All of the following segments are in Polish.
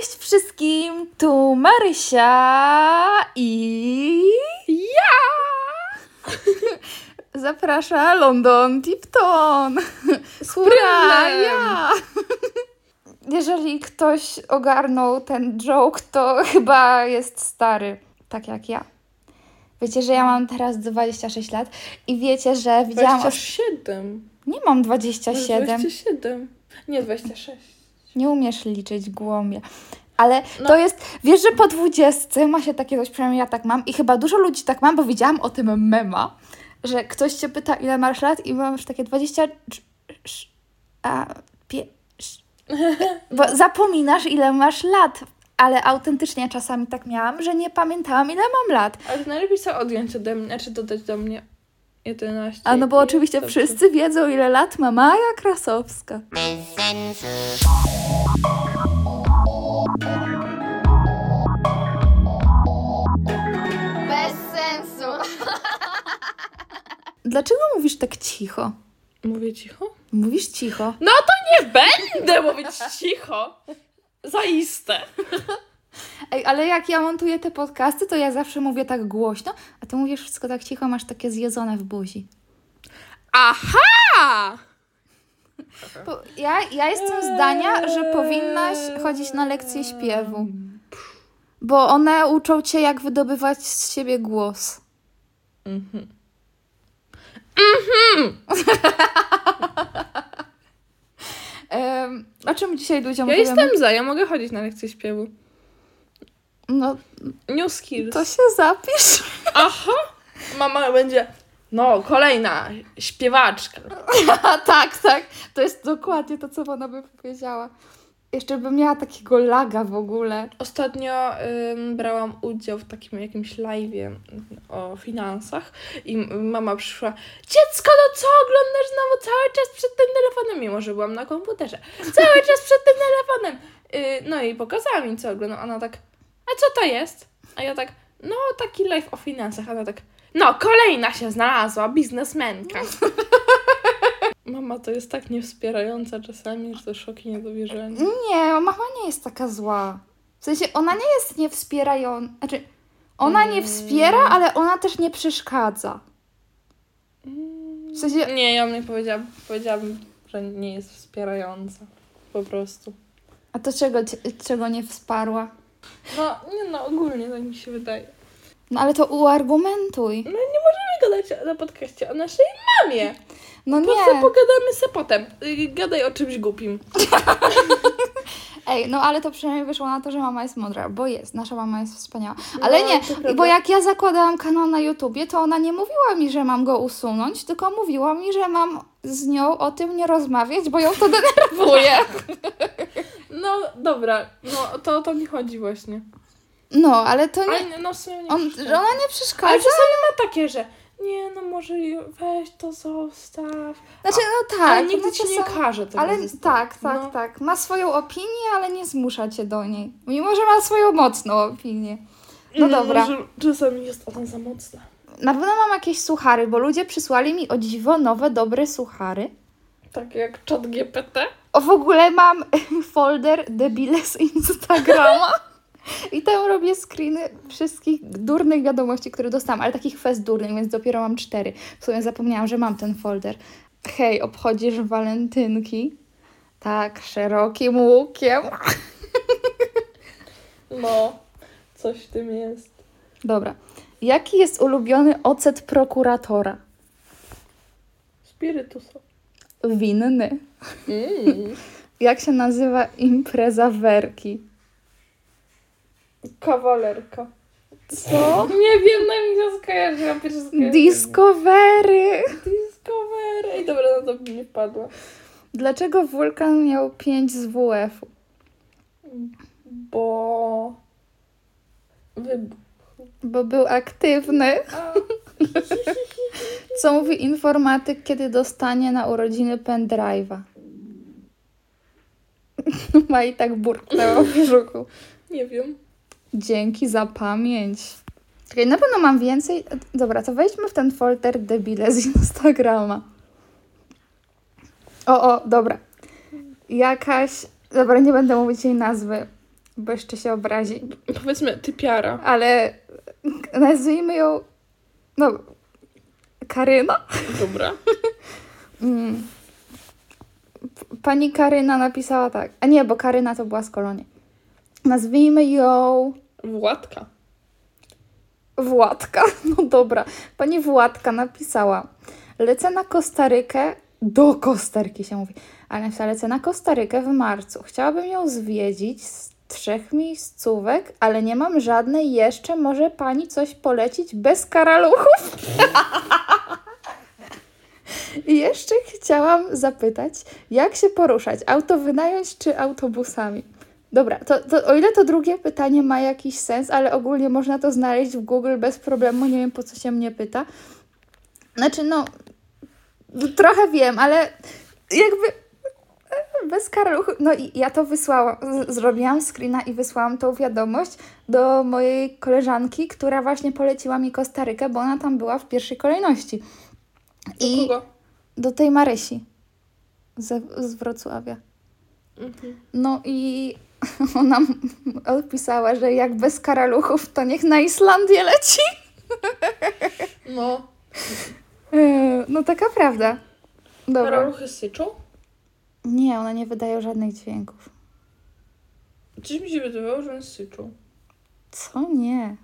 Cześć wszystkim! Tu Marysia i ja! Zaprasza London Tipton! Hurra! Ja! Jeżeli ktoś ogarnął ten joke, to chyba jest stary, tak jak ja. Wiecie, że ja mam teraz 26 lat i wiecie, że widziałam... os- 27. Nie mam 27. 27. Nie, 26. Nie umiesz liczyć głąbie. Ale No. to jest, wiesz, że po 20 ma się takie coś, przynajmniej ja tak mam i chyba dużo ludzi tak mam, bo widziałam o tym mema, że ktoś cię pyta, ile masz lat i masz takie 20, sz- sz- a, pie, bo zapominasz, ile masz lat. Ale autentycznie czasami tak miałam, że nie pamiętałam, ile mam lat. Ale najlepiej sobie odjąć ode mnie, czy dodać do mnie 11. A no bo oczywiście dobrze. wszyscy wiedzą, ile lat ma Maja Krasowska. Bez sensu. Dlaczego mówisz tak cicho? Mówię cicho? Mówisz cicho. No to nie będę mówić cicho. Zaiste. Ej, ale jak ja montuję te podcasty, to ja zawsze mówię tak głośno, a ty mówisz wszystko tak cicho, masz takie zjedzone w buzi. Aha! Bo ja, ja jestem zdania, że powinnaś chodzić na lekcje śpiewu. Bo one uczą cię, jak wydobywać z siebie głos. Mhm. Em, o czym dzisiaj ludziom Ja jestem za, ja mogę chodzić na lekcję śpiewu. No, New skills. to się zapisz. Aha! Mama będzie, no kolejna śpiewaczka. Tak, tak. To jest dokładnie to, co ona by powiedziała. Jeszcze bym miała takiego laga w ogóle. Ostatnio ym, brałam udział w takim jakimś live'ie o finansach i mama przyszła Dziecko, no co oglądasz znowu cały czas przed tym telefonem? Mimo, że byłam na komputerze. Cały czas przed tym telefonem. Y, no i pokazała mi, co oglądam. Ona tak, a co to jest? A ja tak, no taki live o finansach. A ona tak, no kolejna się znalazła, biznesmenka. Mama to jest tak niewspierająca czasami, że to szok i. Nie, mama nie jest taka zła. W sensie, ona nie jest niewspierająca. Znaczy, ona nie wspiera, ale ona też nie przeszkadza. W sensie, Nie, ja bym nie powiedziałam, powiedziałabym, że nie jest wspierająca. Po prostu. a to czego, czego nie wsparła? No, nie no, ogólnie tak mi się wydaje. No ale to uargumentuj. No nie możemy gadać na podcaście o naszej mamie. No Po co nie. pogadamy se potem. Y, Gadaj o czymś głupim. Ej, no ale to przynajmniej wyszło na to, że mama jest mądra, bo jest. Nasza mama jest wspaniała. Ale No, nie, bo jak ja zakładałam kanał na YouTubie, to ona nie mówiła mi, że mam go usunąć, tylko mówiła mi, że mam z nią o tym nie rozmawiać, bo ją to denerwuje. No dobra, no to o to mi chodzi właśnie. No, ale to nie... Ale no w sumie nie On, przeszkadza. ona nie Ale przeszkadza. czasami ma takie, że nie no może weź to zostaw. Znaczy, no tak. ale nigdy no ci nie każe tego Ale tak, tak, no. tak. Ma swoją opinię, ale nie zmusza cię do niej. Mimo, że ma swoją mocną opinię. No dobra. Może czasami jest ona za mocna. Na pewno mam jakieś suchary, bo ludzie przysłali mi o dziwo nowe, dobre suchary. Tak jak czat GPT. O, w ogóle mam folder debile z Instagrama. I tam robię screeny wszystkich durnych wiadomości, które dostałam, ale takich fest durnych, więc dopiero mam cztery. W sumie zapomniałam, że mam ten folder. Hej, obchodzisz walentynki? Tak, szerokim łukiem. No, coś w tym jest. Dobra. Jaki jest ulubiony ocet prokuratora? Spirytusa. Winny. Mm. Jak się nazywa impreza werki? Kawalerka. Co? Nie wiem, na mi się skojarzyła skojarzyła. Discovery. Discovery. Ej, dobra, no to mi nie wpadło. Dlaczego wulkan miał 5 z WF-u? Bo... Wybuch. Bo był aktywny. A, Co mówi informatyk, kiedy dostanie na urodziny pendrive'a? Ma i tak burknęło w brzuchu. nie wiem. Dzięki za pamięć. Czekaj, na pewno mam więcej. Dobra, to wejdźmy w ten folder debile z Instagrama. O, o, dobra. Jakaś. Dobra, nie będę mówić jej nazwy. bo jeszcze się obrazi. Powiedzmy typiara. Ale nazwijmy ją, no, Karyna. Dobra. Mm. Pani Karyna napisała tak. A nie, bo Karyna to była z kolonii. Nazwijmy ją Władka. Władka. No dobra. Pani Władka napisała. Lecę na Kostarykę. Do Kostaryki się mówi. Ale napisała, lecę na Kostarykę w marcu. Chciałabym ją zwiedzić z trzech miejscówek, ale nie mam żadnej jeszcze. Może pani coś polecić bez karaluchów? I jeszcze chciałam zapytać, jak się poruszać? Auto wynająć czy autobusami? Dobra, to, to o ile to drugie pytanie ma jakiś sens, ale ogólnie można to znaleźć w Google bez problemu, nie wiem po co się mnie pyta. Znaczy, no, trochę wiem, ale jakby e, bez karaluchu. No i ja to wysłałam, zrobiłam screena i wysłałam tą wiadomość do mojej koleżanki, która właśnie poleciła mi Kostarykę, bo ona tam była w pierwszej kolejności. Do I kogo? Do tej Marysi z, z Wrocławia. Mhm. No i ona odpisała, że jak bez karaluchów, to niech na Islandię leci. No. Yy, No taka prawda. Dobra. Karaluchy syczą? Nie, one nie wydają żadnych dźwięków. Czyż mi się wydawało, że one syczą? Co? Nie.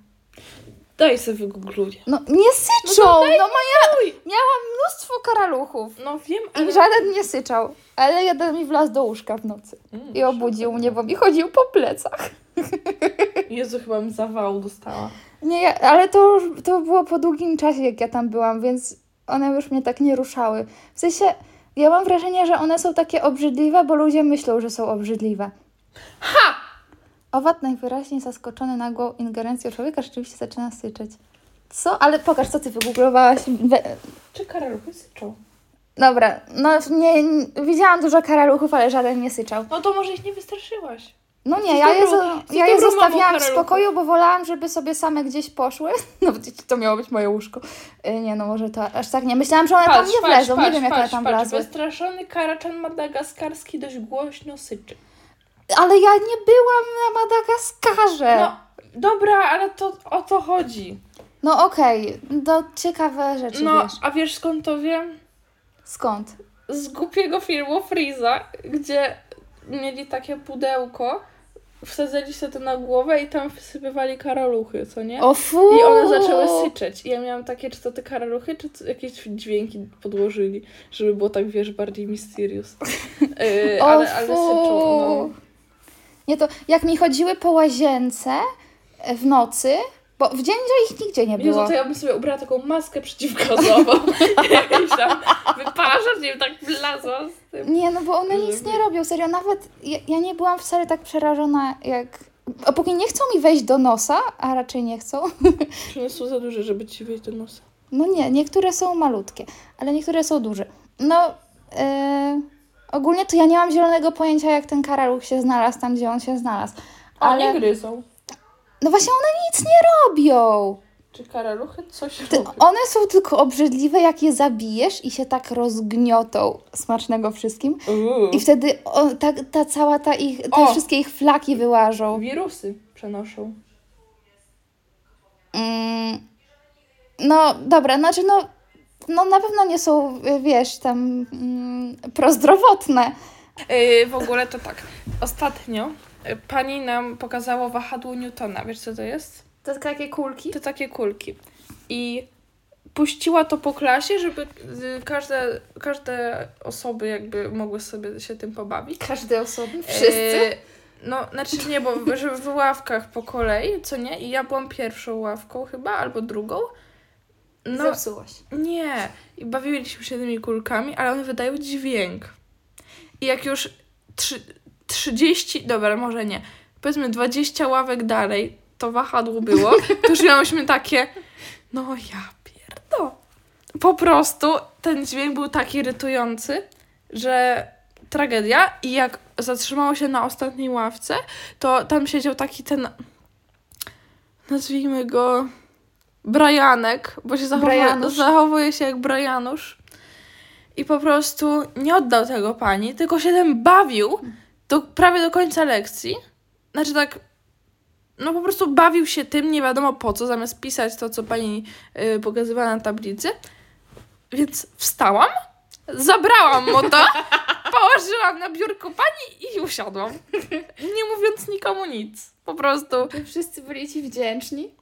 Daj sobie wygoogluję. No nie syczą! No, moja... Miałam mnóstwo karaluchów. No wiem, I ale... żaden nie syczał. Ale jeden mi wlazł do łóżka w nocy. Mm, I obudził mnie, bo mi chodził po plecach. Jezu, chyba bym zawału dostała. Nie, ale to to było po długim czasie, jak ja tam byłam, więc one już mnie tak nie ruszały. W sensie, ja mam wrażenie, że one są takie obrzydliwe, bo ludzie myślą, że są obrzydliwe. Ha! Owad najwyraźniej zaskoczony nagłą ingerencją człowieka rzeczywiście zaczyna syczeć. Co? Ale pokaż, co ty wygooglowałeś. We... Czy karaluchy syczą? Dobra, no nie, nie, widziałam dużo karaluchów, ale żaden nie syczał. No to może ich nie wystraszyłaś. No nie, ja je, ja je zostawiałam w spokoju, bo wolałam, żeby sobie same gdzieś poszły. No to miało być moje łóżko. Y, Nie no, może to aż tak nie. Myślałam, że one tam nie wlezą. nie wiem, jak one tam patrz. wlazły. Wystraszony karaczan madagaskarski dość głośno syczy. Ale ja nie byłam na Madagaskarze. No, dobra, ale to o to chodzi. No okej, to ciekawe rzeczy, No, wiesz. a wiesz skąd to wiem? Skąd? Z głupiego filmu Freeza, gdzie mieli takie pudełko, wsadzali sobie to na głowę i tam wsypywali karaluchy, co nie? O fu! I one zaczęły syczeć. I ja miałam takie, czy to te karaluchy, czy jakieś dźwięki podłożyli, żeby było tak, wiesz, bardziej mysterious. Yy, ale, ale syczą, no. Nie, to jak mi chodziły po łazience e, w nocy, bo w dzień to ich nigdzie nie Jezu, było. to ja bym sobie ubrała taką maskę przeciwgazową. Jakieś tam wyparzacz, nie wiem, tak wlazła z tym. Nie, no bo one nic nie robią, serio. Nawet ja, ja nie byłam wcale tak przerażona, jak... A póki nie chcą mi wejść do nosa, a raczej nie chcą, Czy one są za duże, żeby ci wejść do nosa? no nie, niektóre są malutkie, ale niektóre są duże. No, e, ogólnie to ja nie mam zielonego pojęcia, jak ten karaluch się znalazł tam, gdzie on się znalazł. A Ale, nie gryzą. no właśnie one nic nie robią. Czy karaluchy coś Ty, robią? one są tylko obrzydliwe, jak je zabijesz i się tak rozgniotą. Smacznego wszystkim. Uuu. I wtedy o, ta, ta cała ta ich, te O! wszystkie ich flaki wyłażą. Wirusy przenoszą. Mm, no dobra, znaczy no, no na pewno nie są, wiesz, tam mm, prozdrowotne. Yy, w ogóle to tak. Ostatnio y, pani nam pokazała wahadło Newtona. Wiesz co to jest? To takie kulki? To takie kulki. I puściła to po klasie, żeby y, każde, każde osoby jakby mogły sobie się tym pobawić. Każde osoby? Wszyscy? Yy, no, znaczy nie, bo żeby w ławkach po kolei, co nie? I ja byłam pierwszą ławką chyba, albo drugą. No, Zepsułaś. nie. I bawiliśmy się tymi kulkami, ale one wydają dźwięk. I jak już trzy, 30, dobra, może nie, powiedzmy 20 ławek dalej to wahadło było, to już miałyśmy takie, no ja pierdo. Po prostu ten dźwięk był tak irytujący, że tragedia. I jak zatrzymało się na ostatniej ławce, to tam siedział taki ten, nazwijmy go Brianek, bo się zachowuje, zachowuje się jak Brianusz. I po prostu nie oddał tego pani, tylko się tym bawił do, prawie do końca lekcji. znaczy tak, no po prostu bawił się tym, nie wiadomo po co, zamiast pisać to, co pani y, pokazywała na tablicy. Więc wstałam, zabrałam mu to, położyłam na biurku pani i usiadłam. Nie mówiąc nikomu nic. Po prostu. Wszyscy byli ci wdzięczni.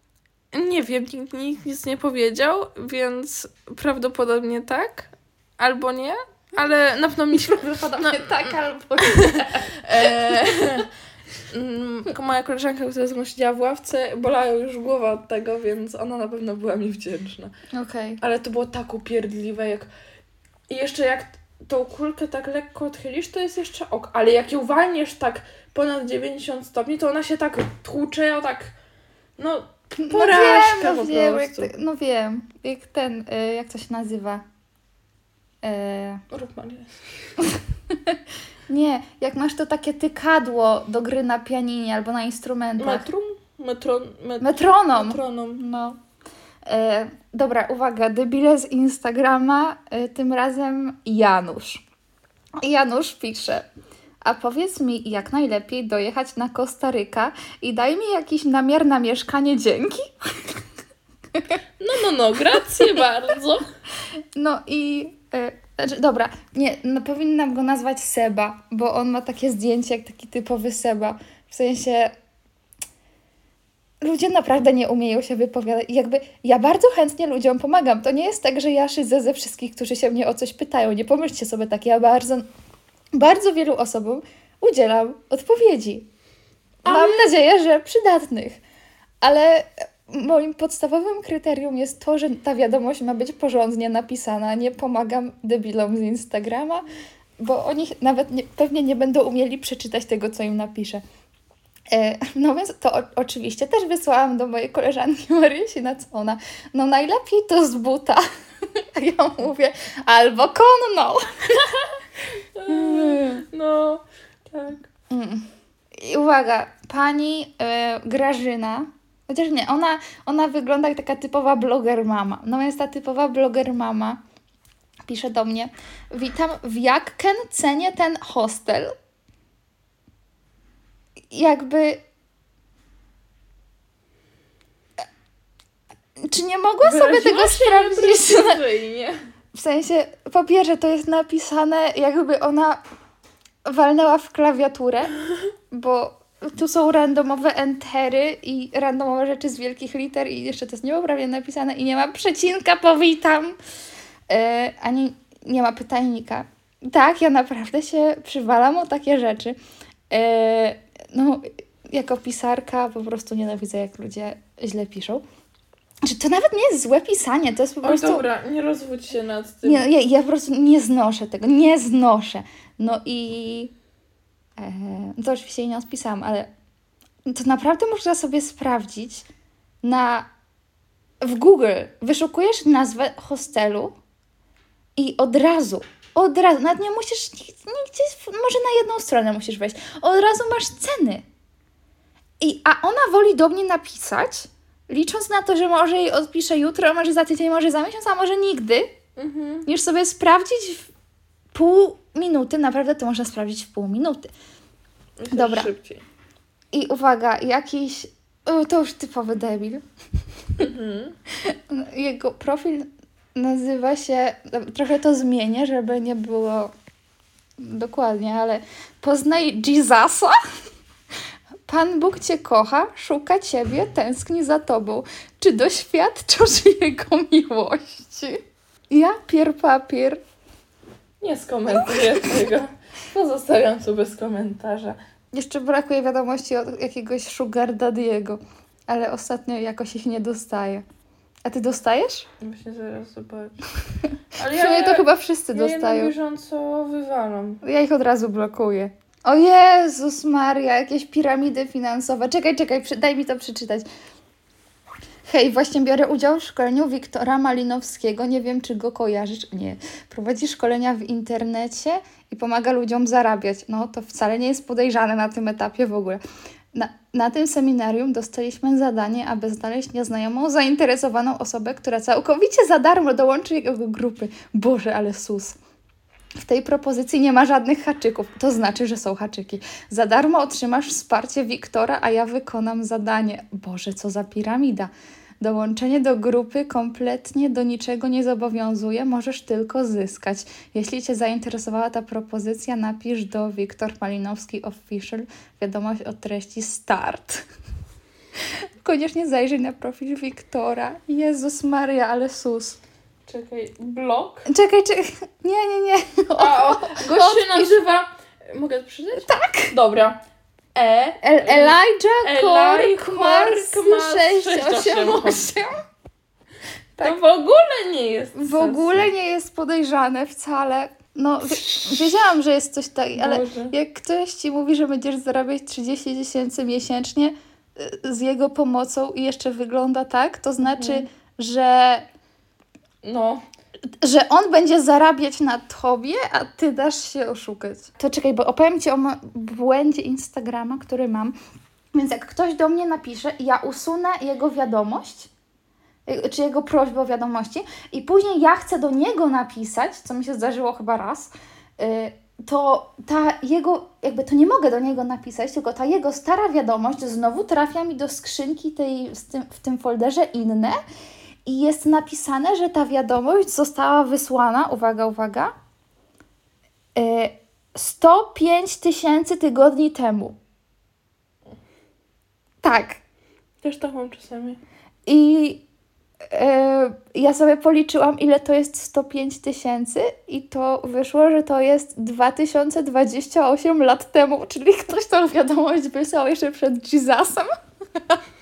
Nie wiem, nikt, nikt nic nie powiedział, więc prawdopodobnie tak, albo nie, ale na pewno mi się... Prawdopodobnie tak albo E, mm, moja koleżanka, która ze mną siedziała w ławce, bolała już głowa od tego, więc ona na pewno była mi wdzięczna. Okej. Ale to było tak upierdliwe, jak... I jeszcze jak tą kulkę tak lekko odchylisz, to jest jeszcze ok, ale jak ją walniesz tak ponad 90 stopni, to ona się tak tłucze, tak... No, No Porażka wiem, no po wiem, jak, prostu. no wiem, jak ten, y, jak to się nazywa? Maria. nie, jak masz to takie tykadło do gry na pianinie albo na instrumentach. Metrum? Metron... Met... Metronom. Metronom. No. E, dobra, uwaga, debile z Instagrama, e, tym razem Janusz. Janusz pisze, a powiedz mi, jak najlepiej dojechać na Kostaryka i daj mi jakiś namiar na mieszkanie, dzięki. No, no, no, grację bardzo. No i, e, znaczy, dobra, nie, no, powinnam go nazwać Seba, bo on ma takie zdjęcie jak taki typowy Seba. W sensie, ludzie naprawdę nie umieją się wypowiadać. Jakby ja bardzo chętnie ludziom pomagam. To nie jest tak, że ja szydzę ze wszystkich, którzy się mnie o coś pytają. Nie pomyślcie sobie tak. Ja bardzo, bardzo wielu osobom udzielam odpowiedzi. Mam Ale- nadzieję, że przydatnych. Ale moim podstawowym kryterium jest to, że ta wiadomość ma być porządnie napisana. Nie pomagam debilom z Instagrama, bo oni nawet nie, pewnie nie będą umieli przeczytać tego, co im napiszę. E, No więc to o, oczywiście też wysłałam do mojej koleżanki Marysi, na co ona, no najlepiej to z buta. A ja mówię, albo konno. No, tak. Mm. I uwaga, pani e, Grażyna, chociaż nie, ona, ona wygląda jak taka typowa bloger mama. No więc ta typowa bloger mama pisze do mnie, witam, w jakken cenię ten hostel? Jakby... Czy nie mogła sobie tego Wyraziła się sprawdzić? W sensie, po pierwsze, to jest napisane, jakby ona walnęła w klawiaturę, bo tu są randomowe entery i randomowe rzeczy z wielkich liter i jeszcze to jest niepoprawnie napisane i nie ma przecinka, powitam, e, ani nie ma pytajnika. Tak, ja naprawdę się przywalam o takie rzeczy. E, no, jako pisarka po prostu nienawidzę, jak ludzie źle piszą. Znaczy, to nawet nie jest złe pisanie, to jest po O, prostu... dobra, nie rozwódź się nad tym. Nie, ja, ja po prostu nie znoszę tego, nie znoszę. No i e, to oczywiście jej nie odpisałam, ale to naprawdę można sobie sprawdzić na w Google wyszukujesz nazwę hostelu i od razu, od razu, nawet nie musisz nigdzie, może na jedną stronę musisz wejść, od razu masz ceny. I, a ona woli do mnie napisać, licząc na to, że może jej odpiszę jutro, może za tydzień, może za miesiąc, a może nigdy, Mhm. niż sobie sprawdzić w pół minuty. Naprawdę to można sprawdzić w pół minuty. Myślę, Dobra. Szybciej. I uwaga, jakiś. To już typowy debil. Mhm. Jego profil nazywa się. Trochę to zmienię, żeby nie było dokładnie, ale poznaj Jezusa. Pan Bóg Cię kocha, szuka Ciebie, tęskni za Tobą. Czy doświadczasz Jego miłości? Ja pier papier. Nie skomentuję tego. Pozostawiam tu bez komentarza. Jeszcze brakuje wiadomości od jakiegoś sugar daddy'ego, ale ostatnio jakoś ich nie dostaję. A ty dostajesz? Myślę, że zaraz zobaczę. W Ale sumie ja, to chyba wszyscy ja na dostają. bieżąco wywalam. Ja ich od razu blokuję. O Jezus Maria, jakieś piramidy finansowe. Czekaj, czekaj, przy- daj mi to przeczytać. Hej, właśnie biorę udział w szkoleniu Wiktora Malinowskiego. Nie wiem, czy go kojarzysz. Nie. Prowadzi szkolenia w internecie i pomaga ludziom zarabiać. No, to wcale nie jest podejrzane na tym etapie w ogóle. Na, na tym seminarium dostaliśmy zadanie, aby znaleźć nieznajomą, zainteresowaną osobę, która całkowicie za darmo dołączy jego grupy. Boże, ale sus. W tej propozycji nie ma żadnych haczyków. To znaczy, że są haczyki. Za darmo otrzymasz wsparcie Wiktora, a ja wykonam zadanie. Boże, co za piramida. Dołączenie do grupy kompletnie do niczego nie zobowiązuje, możesz tylko zyskać. Jeśli Cię zainteresowała ta propozycja, napisz do Wiktor Malinowski Official wiadomość o treści start. Koniecznie zajrzyj na profil Wiktora. Jezus Maria, ale sus. Czekaj, blog? Czekaj, czekaj. Nie, nie, nie. A, o, gość się nazywa... Mogę to przeczytać? Tak. Dobra. E... El Elijah Eli Kork Mars Mars 688. To w ogóle nie jest W ogóle nie jest podejrzane wcale. No, wie- wiedziałam, że jest coś takiego, ale Boże. jak ktoś ci mówi, że będziesz zarabiać 30 tysięcy miesięcznie y, z jego pomocą i jeszcze wygląda tak, to znaczy, Mhm. że, No. że on będzie zarabiać na tobie, a ty dasz się oszukać. To czekaj, bo opowiem ci o błędzie Instagrama, który mam. Więc jak ktoś do mnie napisze, ja usunę jego wiadomość, y, czy jego prośbę o wiadomości i później ja chcę do niego napisać, co mi się zdarzyło chyba raz, y, to ta jego, jakby to nie mogę do niego napisać, tylko ta jego stara wiadomość znowu trafia mi do skrzynki tej, z tym, w tym folderze inne i jest napisane, że ta wiadomość została wysłana, uwaga, uwaga, y, 105 tysięcy tygodni temu. Tak, Też tak mam czasami. i e, ja sobie policzyłam, ile to jest 105 tysięcy, i to wyszło, że to jest 2028 lat temu, czyli ktoś tą wiadomość wysłał jeszcze przed Jesusem.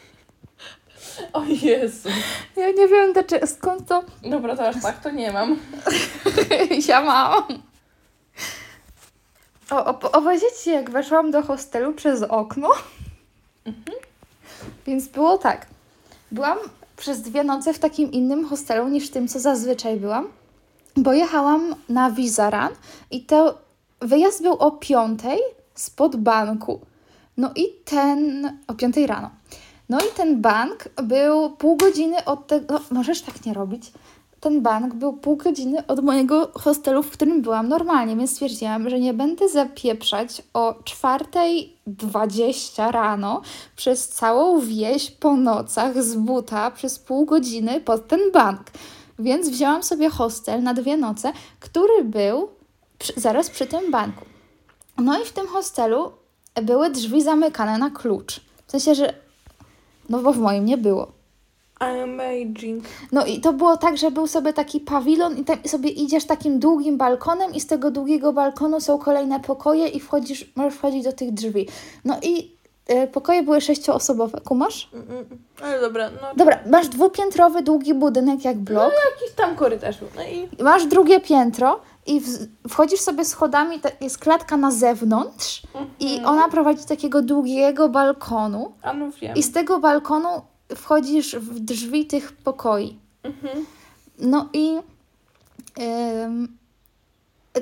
O Jezu. Ja nie wiem, dlaczego, skąd to Dobra, to aż tak to nie mam. ja mam. O, op- opowiedzieć jak weszłam do hostelu przez okno. Więc było tak. Byłam przez dwie noce w takim innym hostelu niż tym, co zazwyczaj byłam. Bo jechałam na Vizaran i to wyjazd był o piątej spod banku. No i ten... o piątej rano. No i ten bank był pół godziny od tego... No, możesz tak nie robić. Ten bank był pół godziny od mojego hostelu, w którym byłam normalnie, więc stwierdziłam, że nie będę zapieprzać o 4.20 rano przez całą wieś po nocach z buta przez pół godziny pod ten bank. Więc wzięłam sobie hostel na dwie noce, który był przy, zaraz przy tym banku. No i w tym hostelu były drzwi zamykane na klucz. W sensie, że. No bo w moim nie było. Amazing. No i to było tak, że był sobie taki pawilon i tam sobie idziesz takim długim balkonem i z tego długiego balkonu są kolejne pokoje i wchodzisz, możesz wchodzić do tych drzwi. No i e, pokoje były sześcioosobowe, kumasz? Mm. Ale dobra, no. Dobra, masz dwupiętrowy, długi budynek jak blok. Jakiś tam korytarz. No i Masz drugie piętro i w, wchodzisz sobie schodami, jest klatka na zewnątrz i ona prowadzi takiego długiego balkonu A no wiem. i z tego balkonu wchodzisz w drzwi tych pokoi. Mhm. No i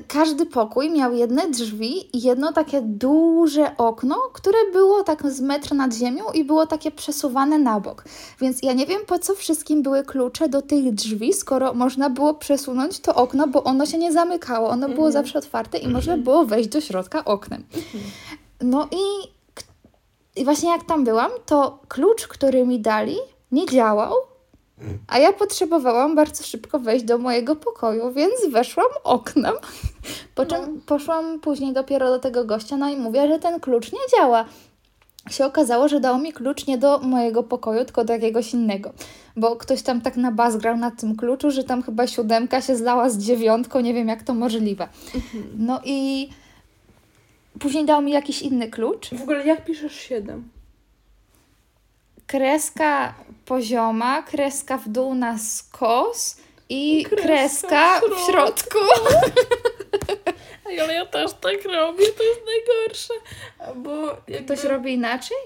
każdy pokój miał jedne drzwi i jedno takie duże okno, które było tak z metr nad ziemią i było takie przesuwane na bok. Więc ja nie wiem, po co wszystkim były klucze do tych drzwi, skoro można było przesunąć to okno, bo ono się nie zamykało. Ono było zawsze otwarte i można było wejść do środka oknem. No i, i właśnie jak tam byłam, to klucz, który mi dali, nie działał. A ja potrzebowałam bardzo szybko wejść do mojego pokoju, więc weszłam oknem. Po czym poszłam później dopiero do tego gościa, no i mówię, że ten klucz nie działa. Się okazało, że dał mi klucz nie do mojego pokoju, tylko do jakiegoś innego. Bo ktoś tam tak na bas grał na tym kluczu, że tam chyba siódemka się zlała z dziewiątką, nie wiem jak to możliwe. No i później dał mi jakiś inny klucz. W ogóle jak piszesz 7? Kreska pozioma, kreska w dół na skos i Kreska kreska, w w środku. Ale ja też tak robię, to jest najgorsze. Bo jakby... Ktoś robi inaczej?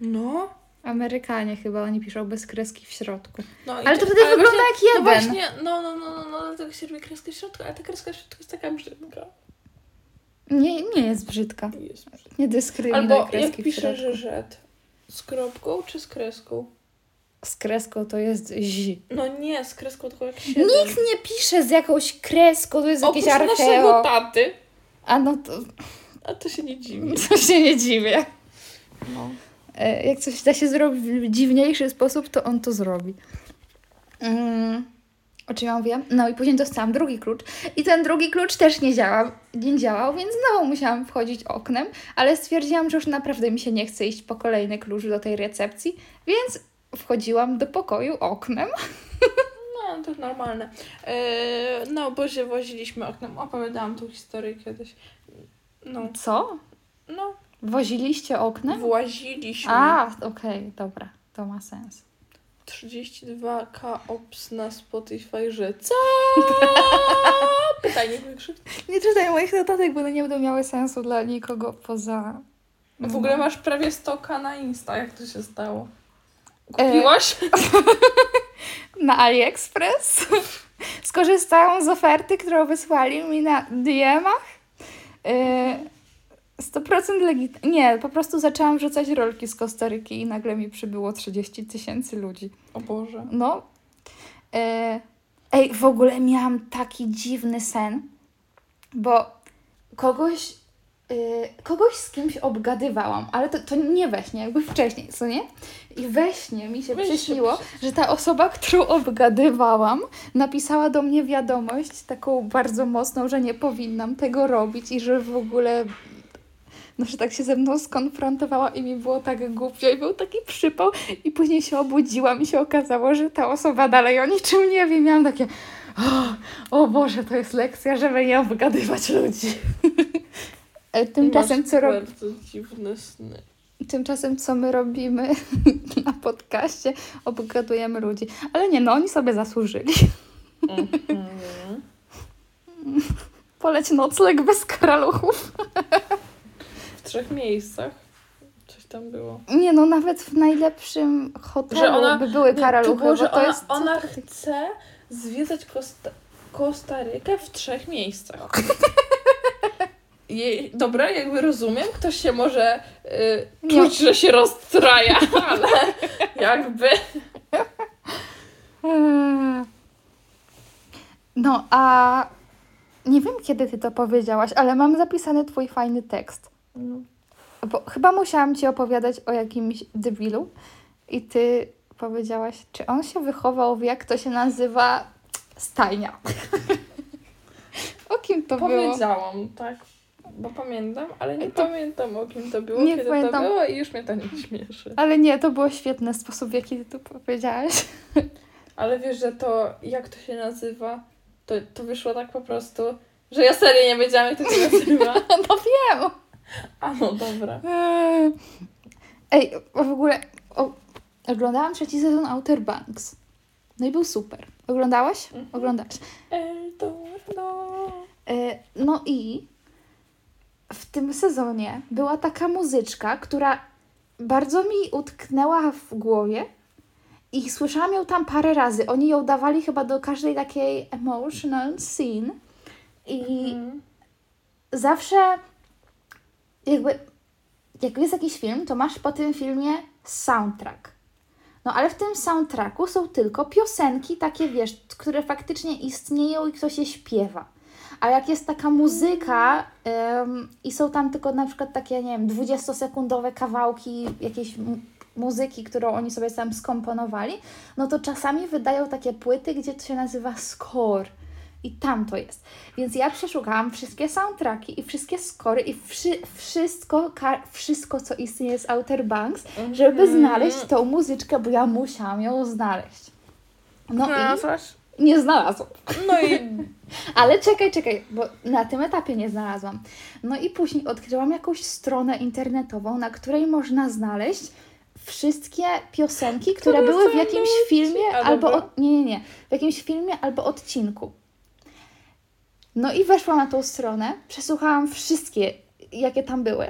No. Amerykanie chyba, oni piszą bez kreski w środku. no Ale to wtedy wygląda właśnie, jak No jeden. właśnie, no, no, no, no, no, dlatego się robi kreskę w środku, ale ta kreska w środku jest taka brzydka. Nie, nie jest brzydka. Jest brzydka. Nie dyskryminuj Albo jak kreski w piszesz środku. rzecz z kropką czy z kreską? z kreską to jest zi. No nie, z kreską tylko jak siedem. Nikt nie pisze z jakąś kreską, to jest jakieś Oprócz naszego archeo. taty. A no to, A to się nie dziwi. to się nie dziwię. No. E, Jak coś da się zrobić w dziwniejszy sposób, to on to zrobi. Mm. O czym ja mówiłam? No i później dostałam drugi klucz. I ten drugi klucz też nie działał, nie działał, więc znowu musiałam wchodzić oknem, ale stwierdziłam, że już naprawdę mi się nie chce iść po kolejny klucz do tej recepcji, więc wchodziłam do pokoju oknem. No, to normalne. Eee, na obozie woziliśmy oknem. Opowiadałam tą historię kiedyś. No, Co? no, Woziliście oknem? właziliśmy. A, okej, dobra, to ma sens. 32k ops na Spotify, że co? Pytanie wykrzyk. Nie czytaj moich notatek, bo one nie będą miały sensu dla nikogo poza... W ogóle masz prawie 100k na Insta. Jak to się stało? E, Kupiłaś? na AliExpress. Skorzystałam z oferty, którą wysłali mi na DM-ach. Yy, 100% legit. Nie, po prostu zaczęłam wrzucać rolki z Kostaryki i nagle mi przybyło 30 tysięcy ludzi. O Boże. No. Yy, ej, w ogóle miałam taki dziwny sen, bo kogoś, yy, kogoś z kimś obgadywałam, ale to, to nie we śnie, jakby wcześniej, co nie? I we śnie mi się przyśniło, że ta osoba, którą obgadywałam, napisała do mnie wiadomość taką bardzo mocną, że nie powinnam tego robić i że w ogóle no, że tak się ze mną skonfrontowała i mi było tak głupio i był taki przypał i później się obudziłam i się okazało, że ta osoba dalej o niczym nie wie. Miałam takie o, o Boże, to jest lekcja, żeby nie obgadywać ludzi. E, Tymczasem Masz co, rob... bardzo dziwne sny. Tymczasem co my robimy na podcaście? Obgadujemy ludzi. Ale nie, no oni sobie zasłużyli. Mhm. Poleć nocleg bez karaluchów. W trzech miejscach. Coś tam było. Nie no, nawet w najlepszym hotelu Że ona- by były karaluchy, było, że bo to ona, jest... ona chce zwiedzać Kosta, Kostarykę w trzech miejscach. Jej, dobra, jakby rozumiem, ktoś się może y, czuć, że się rozstraja, ale jakby... No, a nie wiem, kiedy ty to powiedziałaś, ale mam zapisany twój fajny tekst. Bo chyba musiałam ci opowiadać o jakimś debilu i ty powiedziałaś, czy on się wychował w, jak to się nazywa, stajnia. o kim to było? Powiedziałam, tak, bo pamiętam, ale nie To- pamiętam o kim to było, Nie kiedy pamiętam. to było i już mnie to nie śmieszy. Ale nie, to było świetny sposób, w jaki ty to powiedziałaś. Ale wiesz, że to, jak to się nazywa, to, to wyszło tak po prostu, że ja serio nie wiedziałam, jak to się nazywa. No wiem. A no dobra. Eee. Ej, w ogóle o, oglądałam trzeci sezon Outer Banks. No i był super. Oglądałaś? Mhm. Oglądasz. Eldorado. E, no i w tym sezonie była taka muzyczka, która bardzo mi utknęła w głowie i słyszałam ją tam parę razy. Oni ją dawali chyba do każdej takiej emotional scene i Mhm. zawsze jakby jak jest jakiś film, to masz po tym filmie soundtrack. No ale w tym soundtracku są tylko piosenki takie, wiesz, które faktycznie istnieją i ktoś je śpiewa. A jak jest taka muzyka i są tam tylko na przykład takie, nie wiem, 20-sekundowe kawałki jakiejś mu- muzyki, którą oni sobie tam skomponowali, no to czasami wydają takie płyty, gdzie to się nazywa score. I tam to jest. Więc ja przeszukałam wszystkie soundtracki i wszystkie skory i wszy, wszystko, wszystko, co istnieje z Outer Banks, żeby Mhm. znaleźć tą muzyczkę, bo ja musiałam ją znaleźć. No Znalazłaś? i nie znalazłam. No i Ale czekaj, czekaj, bo na tym etapie nie znalazłam. No i później odkryłam jakąś stronę internetową, na której można znaleźć wszystkie piosenki, które Które były w jakimś filmie albo od, nie, nie, nie, w jakimś filmie albo odcinku. No i weszłam na tą stronę, przesłuchałam wszystkie, jakie tam były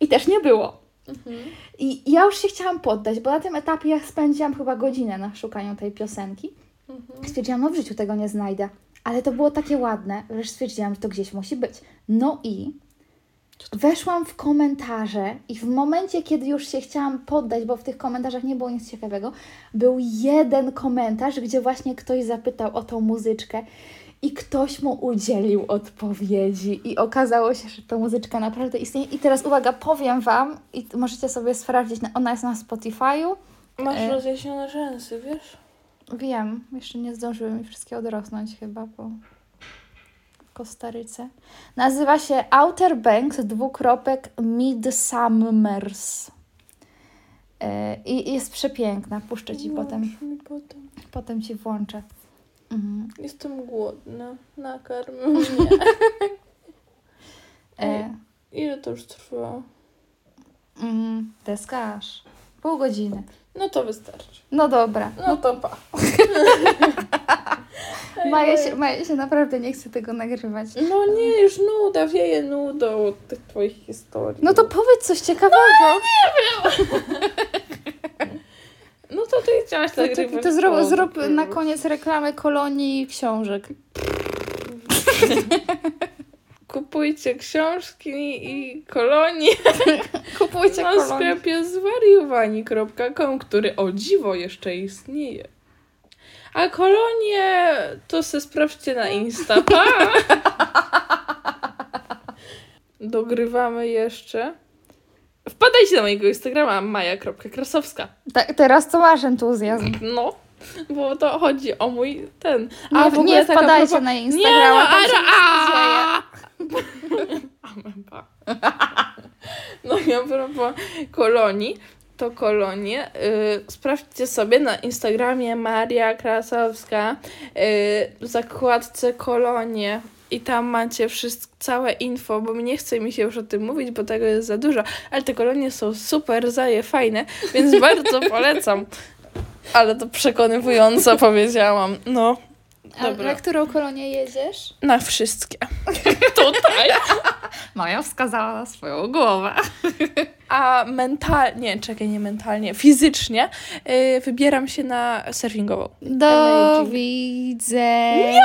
i też nie było. Mhm. I ja już się chciałam poddać, bo na tym etapie ja spędziłam chyba godzinę na szukaniu tej piosenki. Mhm. Stwierdziłam, no w życiu tego nie znajdę. Ale to było takie ładne, że stwierdziłam, że to gdzieś musi być. No i weszłam w komentarze i w momencie, kiedy już się chciałam poddać, bo w tych komentarzach nie było nic ciekawego, był jeden komentarz, gdzie właśnie ktoś zapytał o tą muzyczkę i ktoś mu udzielił odpowiedzi i okazało się, że ta muzyczka naprawdę istnieje. I teraz uwaga, powiem Wam i możecie sobie sprawdzić, na- ona jest na Spotify'u. Masz E. rozjaśnione rzęsy, wiesz? Wiem, jeszcze nie zdążyły mi wszystkie odrosnąć chyba po Kostaryce. Nazywa się Outer Banks dwukropek Midsummers. E, I jest przepiękna. Puszczę Ci potem, Włącz mi potem. potem Ci włączę. Mhm. Jestem głodna. Nakarm mnie. E, Ile to już trwa? mm, deskarz. Pół godziny. No to wystarczy. No dobra. No to pa. Maja się, Maja się naprawdę nie chce tego nagrywać. No nie, już nuda, wieje nudą od tych twoich historii. No to powiedz coś ciekawego. No to ty chciałaś To, to, nagrywać. to zrób, zrób na koniec reklamę kolonii książek. Kupujcie książki i kolonie Kupujcie na kolonię. sklepie zwariowani.com, który o dziwo jeszcze istnieje. A kolonie to se sprawdźcie na Insta. Pa! Dogrywamy jeszcze. Wpadajcie na mojego Instagrama maja.krasowska. Tak, teraz to masz entuzjazm. No, bo to chodzi o mój ten. Nie, w ogóle nie taka wpadajcie propos- na Nie, Instagrama, no, tam się a, nie a. Ameba. No i a propos kolonii, to kolonie y, sprawdźcie sobie na Instagramie Maria Krasowska y, w zakładce kolonie i tam macie wszystko, całe info, bo nie chce mi się już o tym mówić, bo tego jest za dużo, ale te kolonie są super, zaje fajne, więc bardzo polecam. Ale to przekonywująco powiedziałam. No, A Dobra. na którą kolonię jedziesz? na wszystkie. Tutaj. Maja wskazała na swoją głowę. A mentalnie, czekaj, nie mentalnie, fizycznie y, wybieram się na surfingową. Do widzenia.